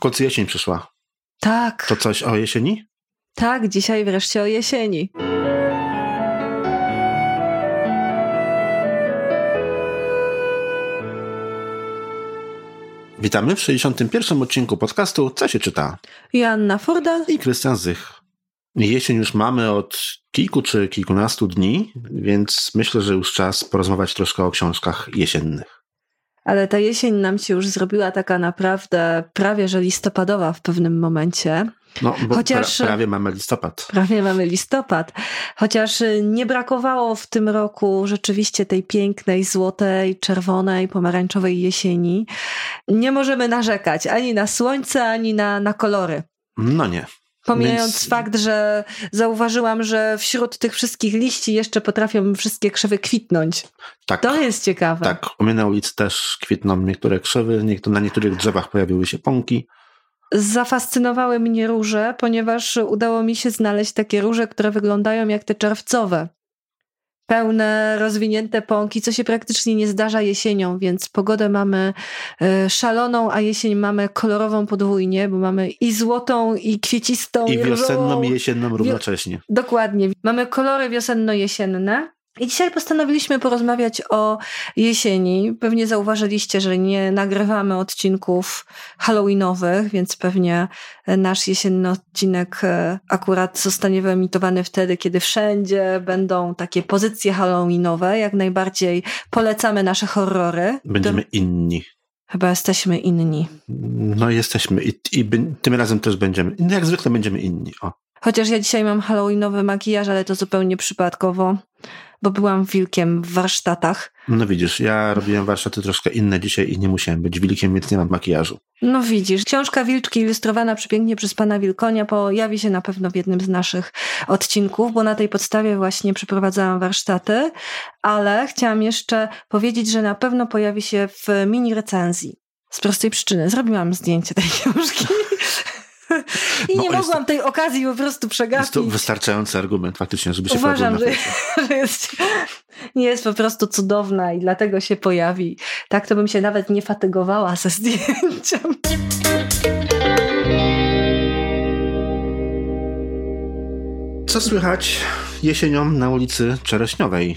końcu jesień przyszła. Tak. To coś o jesieni? Tak, dzisiaj wreszcie o jesieni. Witamy w 61. odcinku podcastu Co się czyta? Joanna Fordal i Krystian Zych. Jesień już mamy od kilku czy kilkunastu dni, więc myślę, że już czas porozmawiać troszkę o książkach jesiennych. Ale ta jesień nam się już zrobiła taka naprawdę prawie że listopadowa w pewnym momencie. No, bo Chociaż, pra, prawie mamy listopad. Prawie mamy listopad. Chociaż nie brakowało w tym roku rzeczywiście tej pięknej, złotej, czerwonej, pomarańczowej jesieni. Nie możemy narzekać ani na słońce, ani na, na kolory. No nie. Pomijając Więc... fakt, że zauważyłam, że wśród tych wszystkich liści jeszcze potrafią wszystkie krzewy kwitnąć. Tak. To jest ciekawe. Tak, u mnie na ulicy też kwitną niektóre krzewy, na niektórych drzewach pojawiły się pąki. Zafascynowały mnie róże, ponieważ udało mi się znaleźć takie róże, które wyglądają jak te czerwcowe pełne, rozwinięte pąki, co się praktycznie nie zdarza jesienią, więc pogodę mamy e, szaloną, a jesień mamy kolorową podwójnie, bo mamy i złotą, i kwiecistą, i, i wiosenną, i jesienną równocześnie. Dokładnie. Mamy kolory wiosenno-jesienne. I dzisiaj postanowiliśmy porozmawiać o jesieni. Pewnie zauważyliście, że nie nagrywamy odcinków halloweenowych, więc pewnie nasz jesienny odcinek e, akurat zostanie wyemitowany wtedy, kiedy wszędzie będą takie pozycje halloweenowe. Jak najbardziej polecamy nasze horrory. Będziemy inni. Chyba jesteśmy inni. No jesteśmy i, i tym razem też będziemy. Jak zwykle będziemy inni. O. Chociaż ja dzisiaj mam halloweenowy makijaż, ale to zupełnie przypadkowo bo byłam wilkiem w warsztatach. No widzisz, ja robiłem warsztaty troszkę inne dzisiaj i nie musiałem być wilkiem, więc nie mam makijażu. No widzisz, książka Wilczki ilustrowana przepięknie przez pana Wilkonia pojawi się na pewno w jednym z naszych odcinków, bo na tej podstawie właśnie przeprowadzałam warsztaty, ale chciałam jeszcze powiedzieć, że na pewno pojawi się w mini recenzji. Z prostej przyczyny. Zrobiłam zdjęcie tej książki. I no, nie mogłam tej okazji po prostu przegapić. Jest to wystarczający argument faktycznie, żeby się Uważam, że, że jest, jest po prostu cudowna i dlatego się pojawi. Tak to bym się nawet nie fatygowała ze zdjęciem. Co słychać jesienią na ulicy Czereśniowej?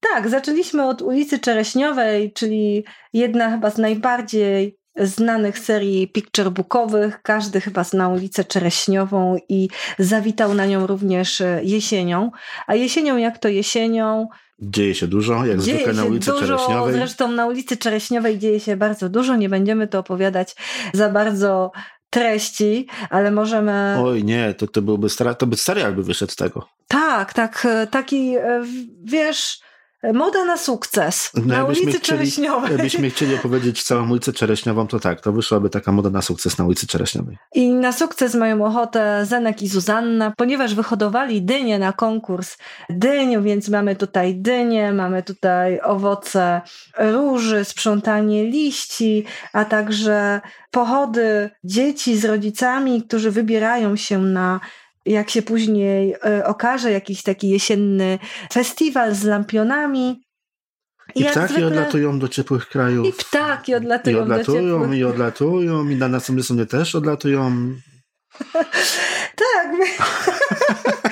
Tak, zaczęliśmy od ulicy Czereśniowej, czyli jedna chyba z najbardziej znanych serii picturebookowych. Każdy chyba zna ulicę Czereśniową i zawitał na nią również e, jesienią. A jesienią, jak to jesienią, Dzieje się dużo, jak dzieje zwykle na ulicy dużo, Czereśniowej. Zresztą na ulicy Czereśniowej dzieje się bardzo dużo. Nie będziemy to opowiadać za bardzo treści, ale możemy... Oj nie, to, to byłby stary, to by serial by wyszedł z tego. Tak, tak, e, taki, e, wiesz Moda na sukces no, na ulicy chcieli, Czereśniowej. Jakbyśmy chcieli opowiedzieć całą ulicę Czereśniową, to tak, to wyszłaby taka moda na sukces na ulicy Czereśniowej. I na sukces mają ochotę Zenek i Zuzanna, ponieważ wyhodowali dynie na konkurs dyń, więc mamy tutaj dynie, mamy tutaj owoce róży, sprzątanie liści, a także pochody dzieci z rodzicami, którzy wybierają się na jak się później e, okaże, jakiś taki jesienny festiwal z lampionami. I, I ptaki zwykle... odlatują do ciepłych krajów. I ptaki odlatują, I odlatują, do ciepłych... i odlatują, i na następne sobie też odlatują. tak.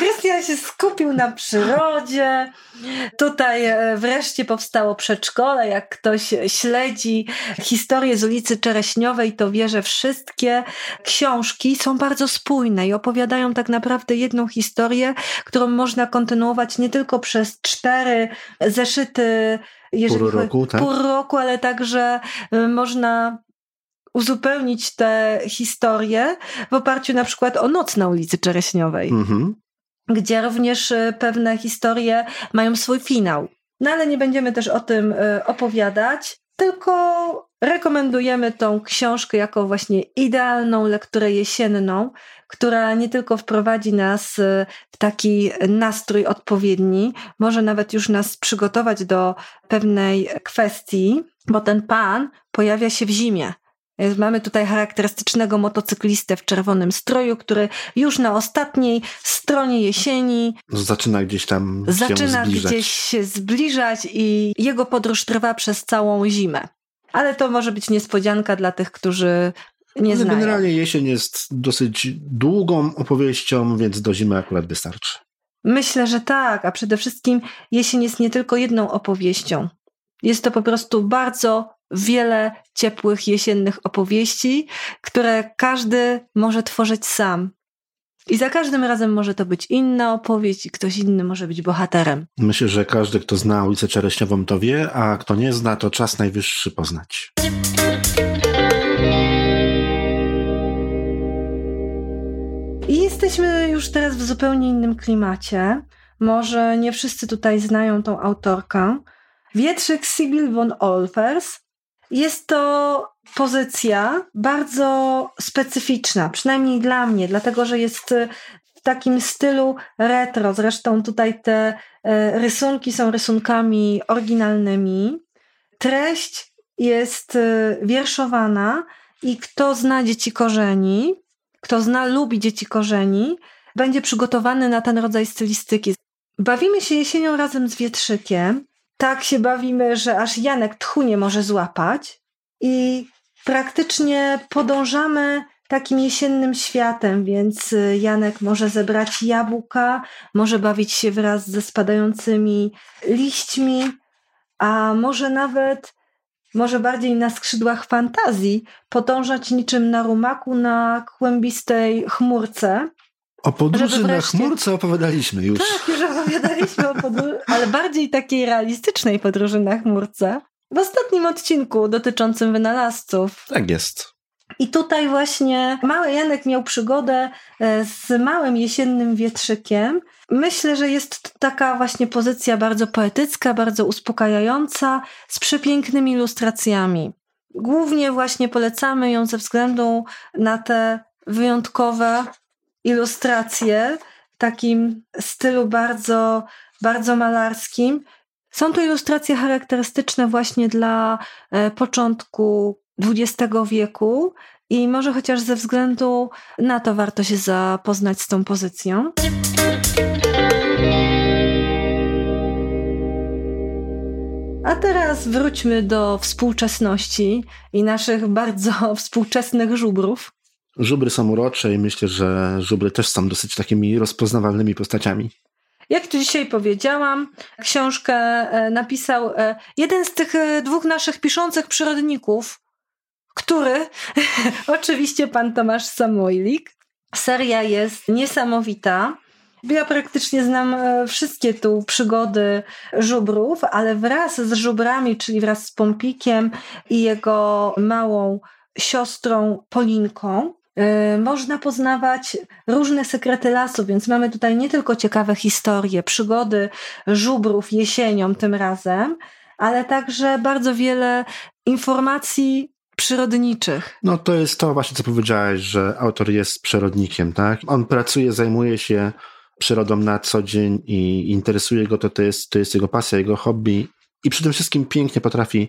Krystian się skupił na przyrodzie. Tutaj e, wreszcie powstało przedszkole. Jak ktoś śledzi historię z ulicy Czereśniowej, to wie, że wszystkie książki są bardzo spójne i opowiadają tak naprawdę jedną historię, którą można kontynuować nie tylko przez cztery zeszyty jeżeli pół roku, tak? pół roku, ale także e, można uzupełnić tę historię w oparciu na przykład o noc na ulicy Czereśniowej. Mhm gdzie również e, pewne historie mają swój finał. No ale nie będziemy też o tym e, opowiadać, tylko rekomendujemy tą książkę jako właśnie idealną lekturę jesienną, która nie tylko wprowadzi nas e, w taki nastrój odpowiedni, może nawet już nas przygotować do pewnej kwestii, bo ten pan pojawia się w zimie. Mamy tutaj charakterystycznego motocyklistę w czerwonym stroju, który już na ostatniej stronie jesieni zaczyna gdzieś tam zaczyna się gdzieś się zbliżać i jego podróż trwa przez całą zimę. Ale to może być niespodzianka dla tych, którzy nie znają. Generalnie jesień jest dosyć długą opowieścią, więc do zimy akurat wystarczy. Myślę, że tak, a przede wszystkim jesień jest nie tylko jedną opowieścią. Jest to po prostu bardzo wiele ciepłych jesiennych opowieści, które każdy może tworzyć sam. I za każdym razem może to być inna opowieść i ktoś inny może być bohaterem. Myślę, że każdy, kto zna ulicę Czereśniową, to wie, a kto nie zna, to czas najwyższy poznać. I jesteśmy już teraz w zupełnie innym klimacie. Może nie wszyscy tutaj znają tą autorkę. Wietrzyk Sibyl von Olfers. Jest to pozycja bardzo specyficzna, przynajmniej dla mnie, dlatego że jest w takim stylu retro. Zresztą tutaj te e, rysunki są rysunkami oryginalnymi. Treść jest e, wierszowana i kto zna dzieci korzeni, kto zna, lubi dzieci korzeni, będzie przygotowany na ten rodzaj stylistyki. Bawimy się jesienią razem z wietrzykiem. Tak się bawimy, że aż Janek tchu nie może złapać. I praktycznie podążamy takim jesiennym światem, więc y, Janek może zebrać jabłka, może bawić się wraz ze spadającymi liśćmi, a może nawet, może bardziej na skrzydłach fantazji, podążać niczym na rumaku na kłębistej chmurce. O podróży na chmurce opowiadaliśmy już. Tak, już opowiadaliśmy o podróży, ale bardziej takiej realistycznej podróży na chmurce. W ostatnim odcinku dotyczącym wynalazców. Tak jest. I tutaj właśnie mały Janek miał przygodę e, z małym jesiennym wietrzykiem. Myślę, że jest to taka właśnie pozycja bardzo poetycka, bardzo uspokajająca, z przepięknymi ilustracjami. Głównie właśnie polecamy ją ze względu na te wyjątkowe ilustracje w takim stylu bardzo, bardzo malarskim. Są to ilustracje charakterystyczne właśnie dla e, początku XX wieku i może chociaż ze względu na to warto się zapoznać z tą pozycją. A teraz wróćmy do współczesności i naszych bardzo współczesnych żubrów. Żubry są urocze i myślę, że żubry też są dosyć takimi rozpoznawalnymi postaciami. Jak tu dzisiaj powiedziałam, książkę e, napisał e, jeden z tych e, dwóch naszych piszących przyrodników, który oczywiście pan Tomasz Samoilik. Seria jest niesamowita. Ja praktycznie znam wszystkie tu przygody żubrów, ale wraz z żubrami, czyli wraz z Pompikiem i jego małą siostrą Polinką, można poznawać różne sekrety lasu, więc mamy tutaj nie tylko ciekawe historie, przygody żubrów jesienią tym razem, ale także bardzo wiele informacji przyrodniczych. No to jest to właśnie, co powiedziałeś, że autor jest przyrodnikiem, tak? On pracuje, zajmuje się przyrodą na co dzień i interesuje go to, to jest, to jest jego pasja, jego hobby i przede wszystkim pięknie potrafi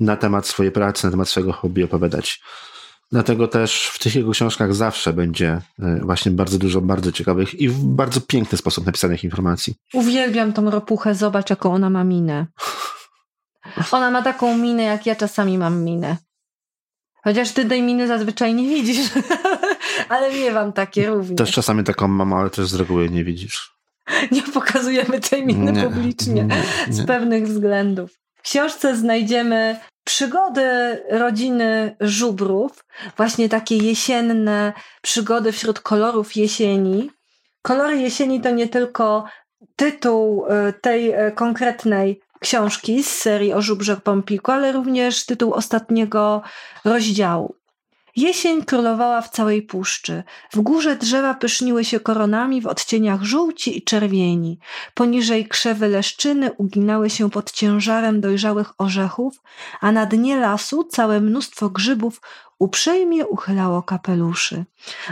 na temat swojej pracy, na temat swojego hobby opowiadać. Dlatego też w tych jego książkach zawsze będzie e, właśnie bardzo dużo bardzo ciekawych i w bardzo piękny sposób napisanych informacji. Uwielbiam tą ropuchę, zobacz jaką ona ma minę. Ona ma taką minę, jak ja czasami mam minę. Chociaż ty tej miny zazwyczaj nie widzisz, ale miewam takie również. Też czasami taką mam, ale też z reguły nie widzisz. Nie pokazujemy tej miny nie, publicznie nie, nie. z pewnych względów. W książce znajdziemy przygody rodziny żubrów, właśnie takie jesienne przygody wśród kolorów jesieni. Kolory jesieni to nie tylko tytuł e, tej e, konkretnej książki z serii o żubrze Pompiku, ale również tytuł ostatniego rozdziału. Jesień królowała w całej puszczy. W górze drzewa pyszniły się koronami w odcieniach żółci i czerwieni. Poniżej krzewy leszczyny uginały się pod ciężarem dojrzałych orzechów, a na dnie lasu całe mnóstwo grzybów uprzejmie uchylało kapeluszy.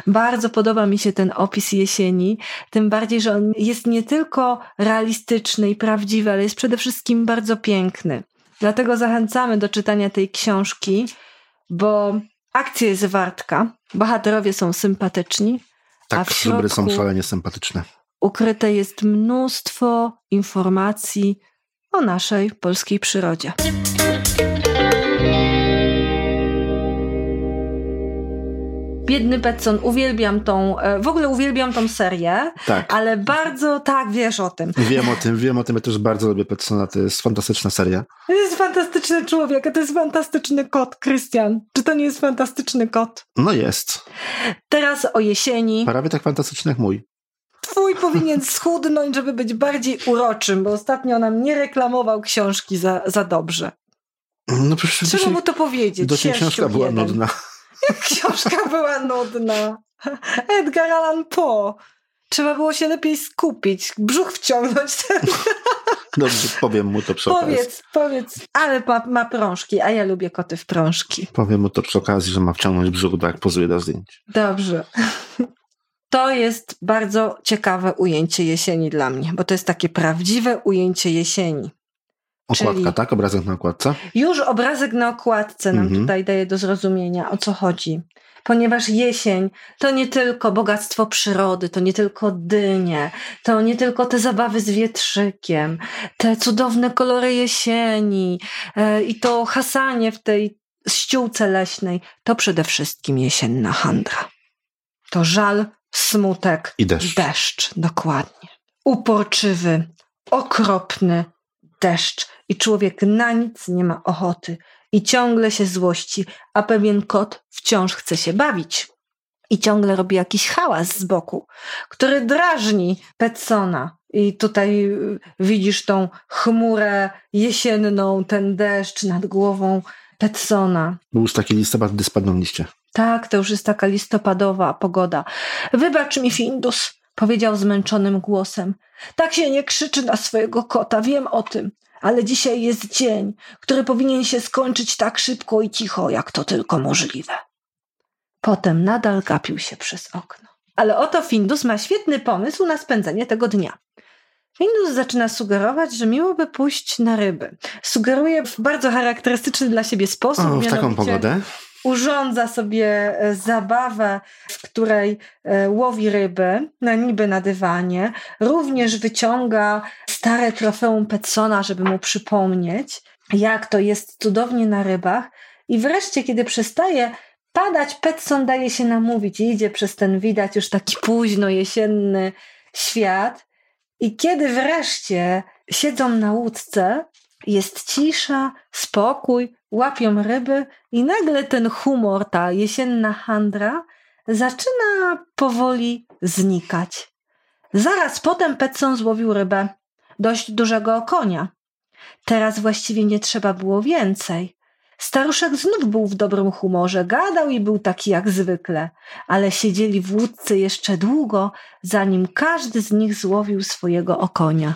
Bardzo podoba mi się ten opis jesieni, tym bardziej, że on jest nie tylko realistyczny i prawdziwy, ale jest przede wszystkim bardzo piękny. Dlatego zachęcamy do czytania tej książki, bo Akcja jest wartka, bohaterowie są sympatyczni. Tak, a w środku są szalenie sympatyczne. Ukryte jest mnóstwo informacji o naszej polskiej przyrodzie. Biedny Petson, uwielbiam tą, e, w ogóle uwielbiam tą serię, tak. ale bardzo, tak, wiesz o tym. Wiem o tym, wiem o tym, ja też bardzo lubię Petsona, to jest fantastyczna seria. To jest fantastyczny człowiek, a to jest fantastyczny kot, Krystian. Czy to nie jest fantastyczny kot? No jest. Teraz o jesieni. Prawie tak fantastyczny jak mój. Twój powinien schudnąć, żeby być bardziej uroczym, bo ostatnio nam nie reklamował książki za, za dobrze. No Trzeba mu to powiedzieć. Do książka była nudna. Jak książka była nudna. Edgar Allan Poe. Trzeba było się lepiej skupić, brzuch wciągnąć. Dobrze, powiem mu to przy okazji. Powiedz, powiedz, ale ma, ma prążki, a ja lubię koty w prążki. Powiem mu to przy okazji, że ma wciągnąć brzuch, jak pozuje do zdjęć. Dobrze. To jest bardzo ciekawe ujęcie jesieni dla mnie, bo to jest takie prawdziwe ujęcie jesieni. Okładka, Czyli tak? Obrazek na okładce? Już obrazek na okładce nam mhm. tutaj daje do zrozumienia, o co chodzi. Ponieważ jesień to nie tylko bogactwo przyrody, to nie tylko dynie, to nie tylko te zabawy z wietrzykiem, te cudowne kolory jesieni e, i to hasanie w tej ściółce leśnej, to przede wszystkim jesienna handra. To żal, smutek i deszcz. deszcz. Dokładnie. Uporczywy, okropny deszcz i człowiek na nic nie ma ochoty i ciągle się złości, a pewien kot wciąż chce się bawić. I ciągle robi jakiś hałas z boku, który drażni Petsona. I tutaj y, widzisz tą chmurę jesienną, ten deszcz nad głową Petsona. Był już taki listopad, gdy spadną liście. Tak, to już jest taka listopadowa pogoda. Wybacz mi, Findus, powiedział zmęczonym głosem. Tak się nie krzyczy na swojego kota, wiem o tym, ale dzisiaj jest dzień, który powinien się skończyć tak szybko i cicho, jak to tylko możliwe. Potem nadal gapił się przez okno. Ale oto Findus ma świetny pomysł na spędzenie tego dnia. Findus zaczyna sugerować, że miłoby pójść na ryby. Sugeruje w bardzo charakterystyczny dla siebie sposób. O, w taką pogodę? Urządza sobie e, zabawę, w której e, łowi ryby, na niby na dywanie. Również wyciąga stare trofeum Petsona, żeby mu przypomnieć, jak to jest cudownie na rybach. I wreszcie, kiedy przestaje padać, Petson daje się namówić i idzie przez ten widać już taki późno jesienny świat. I kiedy wreszcie siedzą na łódce, jest cisza, spokój, łapią ryby i nagle ten humor, ta jesienna handra zaczyna powoli znikać. Zaraz potem Petson złowił rybę, dość dużego konia. Teraz właściwie nie trzeba było więcej. Staruszek znów był w dobrym humorze, gadał i był taki jak zwykle, ale siedzieli w łódce jeszcze długo, zanim każdy z nich złowił swojego okonia.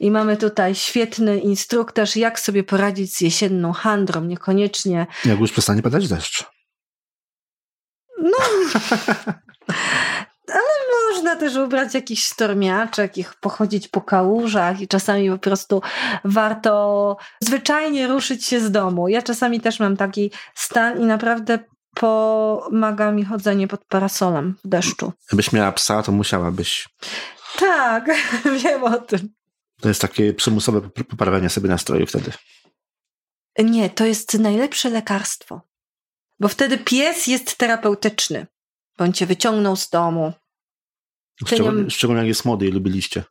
I mamy tutaj świetny instruktaż, jak sobie poradzić z jesienną handrą, niekoniecznie. Jak już przestanie padać deszcz. No. Ale można też ubrać jakiś stormiaczek i pochodzić po kałużach i czasami po prostu warto zwyczajnie ruszyć się z domu. Ja czasami też mam taki stan i naprawdę pomaga mi chodzenie pod parasolem w deszczu. Gdybyś miała psa, to musiałabyś. Tak, wiem o tym. To jest takie przymusowe poprawianie sobie nastroju wtedy. Nie, to jest najlepsze lekarstwo. Bo wtedy pies jest terapeutyczny. Bo on cię wyciągnął z domu. Szczególnie, szczególnie jak jest młody i lubiliście.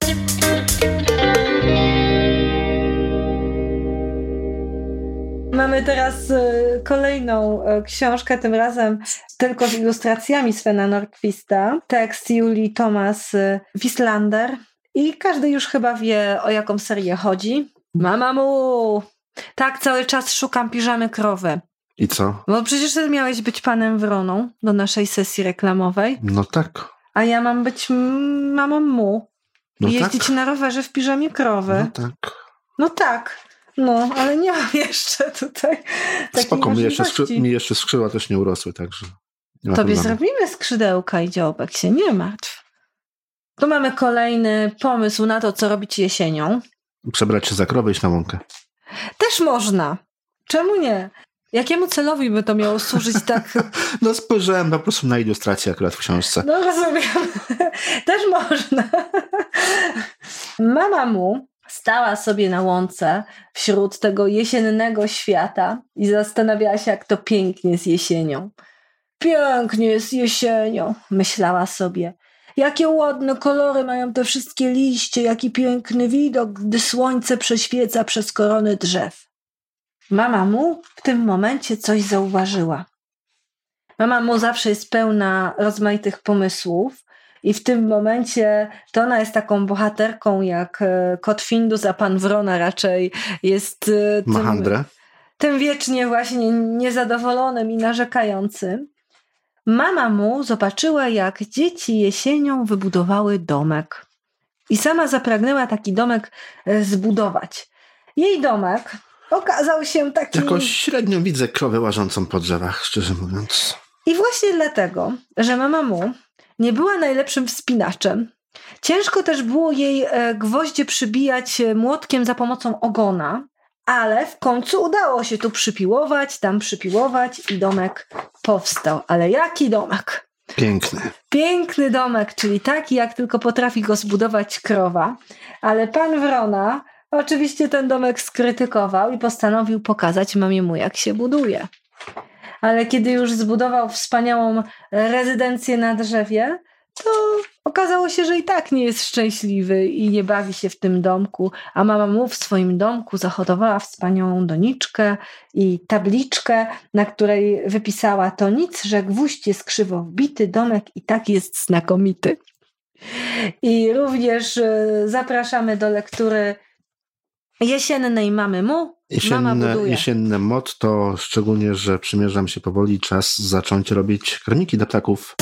Mamy teraz y, kolejną y, książkę, tym razem tylko z ilustracjami Svena Norquista. Tekst Julii Thomas y, Wislander. I każdy już chyba wie, o jaką serię chodzi. Mama mu! Tak, cały czas szukam piżamy krowy. I co? Bo przecież ty miałeś być panem Wroną do naszej sesji reklamowej. No tak. A ja mam być mamą mu. No I jeździć tak. na rowerze w piżamie krowy. No tak. No tak. No, ale nie mam jeszcze tutaj Spoko, mi jeszcze, skrzy- mi jeszcze skrzydła też nie urosły, także... Tobie problemu. zrobimy skrzydełka i dziobek, się nie martw. Tu mamy kolejny pomysł na to, co robić jesienią. Przebrać się za krowę i iść na łąkę. Też można. Czemu nie? Jakiemu celowi by to miało służyć tak? No spojrzałem po prostu na ilustrację akurat w książce. No rozumiem. Też można. Mama mu stała sobie na łące wśród tego jesiennego świata i zastanawiała się, jak to pięknie z jesienią. Pięknie jest jesienią, myślała sobie. Jakie ładne kolory mają te wszystkie liście, jaki piękny widok, gdy słońce prześwieca przez korony drzew. Mama mu w tym momencie coś zauważyła. Mama mu zawsze jest pełna rozmaitych pomysłów, i w tym momencie to ona jest taką bohaterką jak e, kot Findus, a pan Wrona raczej jest e, tym, tym wiecznie właśnie niezadowolonym i narzekającym. Mama mu zobaczyła, jak dzieci jesienią wybudowały domek. I sama zapragnęła taki domek e, zbudować. Jej domek okazał się taki. Jakoś średnio widzę krowę łażącą po drzewach, szczerze mówiąc. I właśnie dlatego, że mama mu nie była najlepszym wspinaczem. Ciężko też było jej e, gwoździe przybijać e, młotkiem za pomocą ogona, ale w końcu udało się tu przypiłować, tam przypiłować i domek powstał. Ale jaki domek? Piękny. Piękny domek, czyli taki, jak tylko potrafi go zbudować krowa. Ale pan Wrona oczywiście ten domek skrytykował i postanowił pokazać mamie mu, jak się buduje ale kiedy już zbudował wspaniałą rezydencję na drzewie, to okazało się, że i tak nie jest szczęśliwy i nie bawi się w tym domku, a mama mu w swoim domku zahodowała wspaniałą doniczkę i tabliczkę, na której wypisała to nic, że gwóźdź jest krzywo wbity, domek i tak jest znakomity. I również e, zapraszamy do lektury jesiennej mamy mu. Jesienne, jesienne motto, szczególnie, że przymierzam się powoli czas zacząć robić kroniki dla ptaków.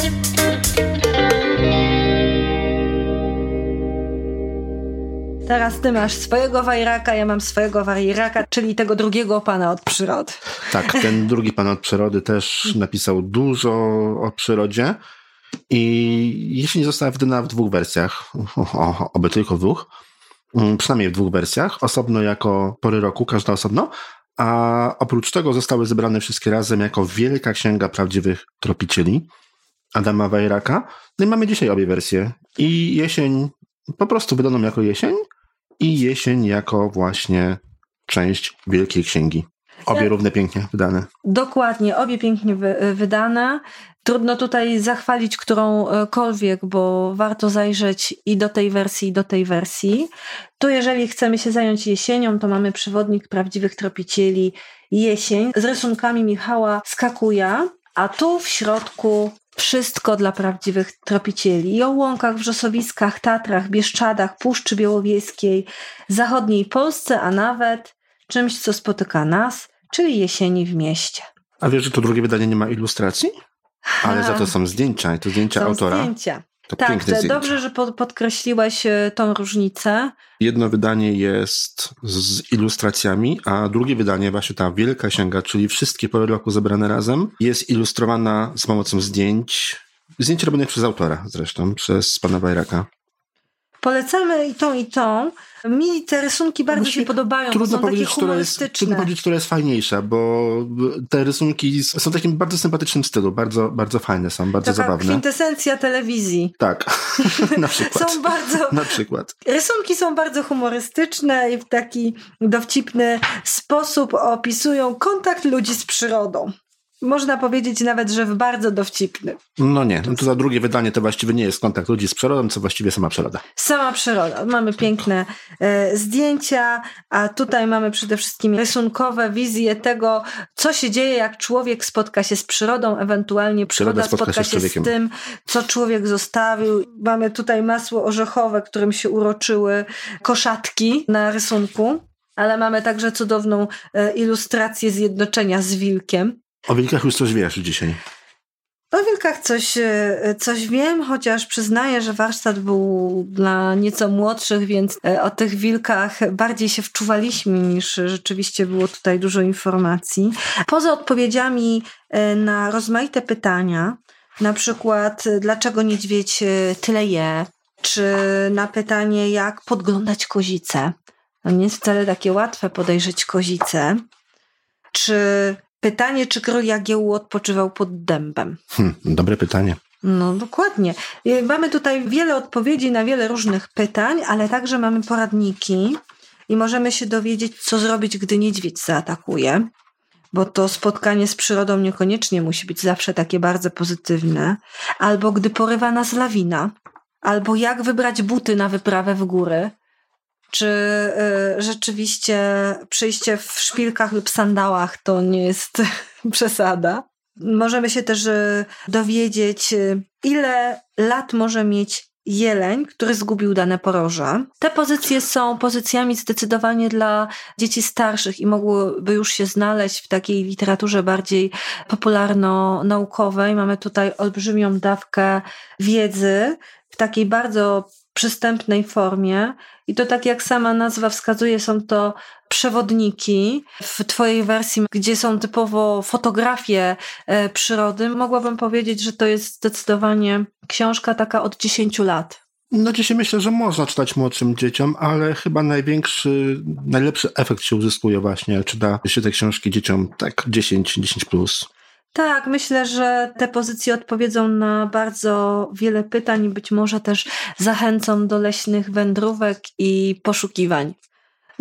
Teraz ty masz swojego wajraka, ja mam swojego wajraka, czyli tego drugiego pana od przyrody. Tak, ten drugi pan od przyrody też napisał dużo o przyrodzie. I jeśli została wydana w dwóch wersjach, oby tylko w dwóch, Mm, przynajmniej w dwóch wersjach, osobno jako pory roku, każda osobno, a oprócz tego zostały zebrane wszystkie razem jako Wielka Księga Prawdziwych Tropicieli Adama Wajraka. No i mamy dzisiaj obie wersje. I jesień, po prostu wydaną jako jesień i jesień jako właśnie część Wielkiej Księgi. Obie równe pięknie wydane. Dokładnie, obie pięknie wy, wydane. Trudno tutaj zachwalić którąkolwiek, bo warto zajrzeć i do tej wersji, i do tej wersji. Tu, jeżeli chcemy się zająć jesienią, to mamy przewodnik prawdziwych tropicieli jesień z rysunkami Michała Skakuja, a tu w środku wszystko dla prawdziwych tropicieli. I o łąkach, wrzosowiskach, Tatrach, Bieszczadach, Puszczy Białowieskiej, zachodniej Polsce, a nawet czymś, co spotyka nas, czyli jesieni w mieście. A wiesz, że to drugie wydanie nie ma ilustracji? Ale za to są zdjęcia i to zdjęcia są autora. Zdjęcia. To tak, to dobrze, że podkreśliłeś e, tą różnicę. Jedno wydanie jest z ilustracjami, a drugie wydanie, właśnie ta wielka księga, czyli wszystkie pory roku zebrane razem, jest ilustrowana z pomocą zdjęć. Zdjęć robionych przez autora zresztą, przez pana Bajraka. Polecamy i tą, i tą. Mi te rysunki bardzo się podobają, trudno są powiedzieć, takie humorystyczne. Jest, trudno powiedzieć, która jest fajniejsza, bo te rysunki są w takim bardzo sympatycznym stylu, bardzo, bardzo fajne są, bardzo Taka zabawne. kwintesencja telewizji. Tak, na przykład. są bardzo... Na przykład. Rysunki są bardzo humorystyczne i w taki dowcipny sposób opisują kontakt ludzi z przyrodą można powiedzieć nawet, że w bardzo dowcipny. No nie, no to za drugie wydanie to właściwie nie jest kontakt ludzi z przyrodą, co właściwie sama przyroda. Sama przyroda. Mamy piękne e, zdjęcia, a tutaj mamy przede wszystkim rysunkowe wizje tego, co się dzieje, jak człowiek spotka się z przyrodą, ewentualnie przyroda, przyroda spotka, spotka się, z, z tym, co człowiek zostawił. Mamy tutaj masło orzechowe, którym się uroczyły koszatki na rysunku ale mamy także cudowną e, ilustrację zjednoczenia z wilkiem. O wilkach już coś wiesz dzisiaj. O wilkach coś, e, coś wiem, chociaż przyznaję, że warsztat był dla nieco młodszych, więc e, o tych wilkach bardziej się wczuwaliśmy niż rzeczywiście było tutaj dużo informacji. Poza odpowiedziami e, na rozmaite pytania, na przykład dlaczego niedźwiedź tyle je, czy na pytanie jak podglądać kozicę. To nie jest wcale takie łatwe podejrzeć kozicę. Czy Pytanie, czy król Jagiełło odpoczywał pod dębem? Hmm, dobre pytanie. No dokładnie. Mamy tutaj wiele odpowiedzi na wiele różnych pytań, ale także mamy poradniki i możemy się dowiedzieć, co zrobić, gdy niedźwiedź zaatakuje. bo to spotkanie z przyrodą niekoniecznie musi być zawsze takie bardzo pozytywne, albo gdy porywa nas lawina, albo jak wybrać buty na wyprawę w góry, czy y, rzeczywiście przyjście w szpilkach lub sandałach to nie jest przesada. Możemy się też y, dowiedzieć, y, ile lat może mieć jeleń, który zgubił dane poroże. Te pozycje są pozycjami zdecydowanie dla dzieci starszych i mogłyby już się znaleźć w takiej literaturze bardziej popularno-naukowej. Mamy tutaj olbrzymią dawkę wiedzy w takiej bardzo przystępnej formie. I to tak jak sama nazwa wskazuje, są to przewodniki w Twojej wersji, gdzie są typowo fotografie e, przyrody. Mogłabym powiedzieć, że to jest zdecydowanie książka taka od 10 lat. No dzisiaj myślę, że można czytać młodszym dzieciom, ale chyba największy, najlepszy efekt się uzyskuje właśnie, czyta się te książki dzieciom tak 10, 10 plus. Tak, myślę, że te pozycje odpowiedzą na bardzo wiele pytań i być może też zachęcą do leśnych wędrówek i poszukiwań.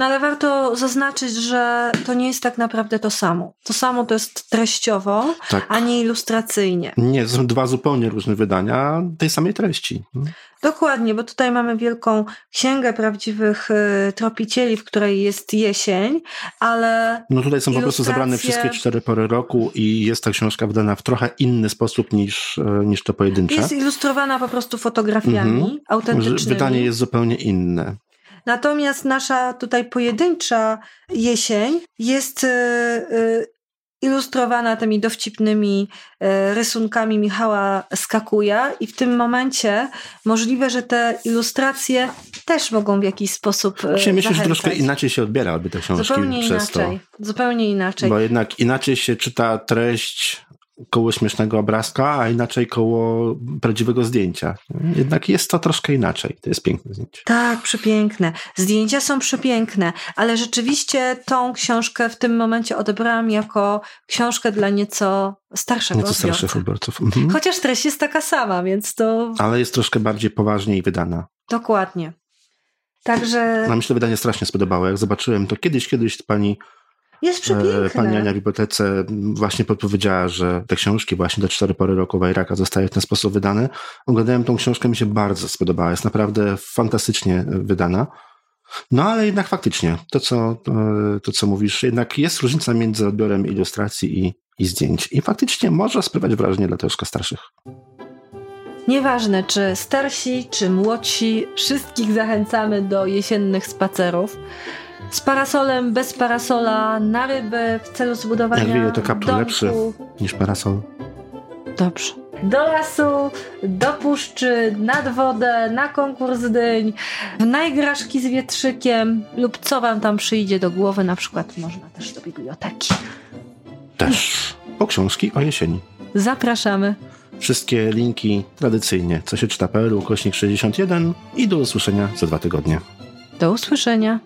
No ale warto zaznaczyć, że to nie jest tak naprawdę to samo. To samo to jest treściowo, tak. a nie ilustracyjnie. Nie, to są dwa zupełnie różne wydania tej samej treści. Dokładnie, bo tutaj mamy wielką księgę prawdziwych y, tropicieli, w której jest jesień, ale. No tutaj są po prostu zebrane wszystkie cztery pory roku i jest ta książka wydana w trochę inny sposób niż, y, niż to pojedyncze. Jest ilustrowana po prostu fotografiami mhm. autentycznymi. Wydanie jest zupełnie inne. Natomiast nasza tutaj pojedyncza jesień jest y, y, ilustrowana tymi dowcipnymi y, rysunkami Michała Skakuja i w tym momencie możliwe, że te ilustracje też mogą w jakiś sposób Właśnie myślę, że troszkę inaczej się odbierałyby te książki zupełnie przez inaczej, to. Zupełnie inaczej. Bo jednak inaczej się czyta treść koło śmiesznego obrazka, a inaczej koło prawdziwego zdjęcia. Jednak jest to troszkę inaczej. To jest piękne zdjęcie. Tak, przepiękne. Zdjęcia są przepiękne, ale rzeczywiście tą książkę w tym momencie odebrałam jako książkę dla nieco starszego Nieco starszych odbiorców. Mhm. Chociaż treść jest taka sama, więc to... Ale jest troszkę bardziej poważniej wydana. Dokładnie. Także... No, mi się to wydanie strasznie spodobało. Jak zobaczyłem to kiedyś, kiedyś pani jest przepiękne. Pani Ania w bibliotece właśnie podpowiedziała, że te książki właśnie do cztery pory roku Wajraka zostały w ten sposób wydane. Oglądałem tą książkę, mi się bardzo spodobała. Jest naprawdę fantastycznie wydana. No ale jednak faktycznie, to co, e, to co mówisz, jednak jest różnica między odbiorem ilustracji i, i zdjęć. I faktycznie może sprawiać wrażenie dla troszkę starszych. Nieważne, czy starsi, czy młodsi, wszystkich zachęcamy do jesiennych spacerów z parasolem, bez parasola, na ryby w celu zbudowania wieje, to kaptur lepszy niż parasol. Dobrze. Do lasu, do puszczy, nad wodę, na konkurs dyń, w najgraszki z wietrzykiem lub co wam tam przyjdzie do głowy, na przykład można też do biblioteki. Też po książki o jesieni. Zapraszamy. Wszystkie linki tradycyjnie, co się czyta.pl, ukośnik 61 i do usłyszenia za dwa tygodnie. Do usłyszenia.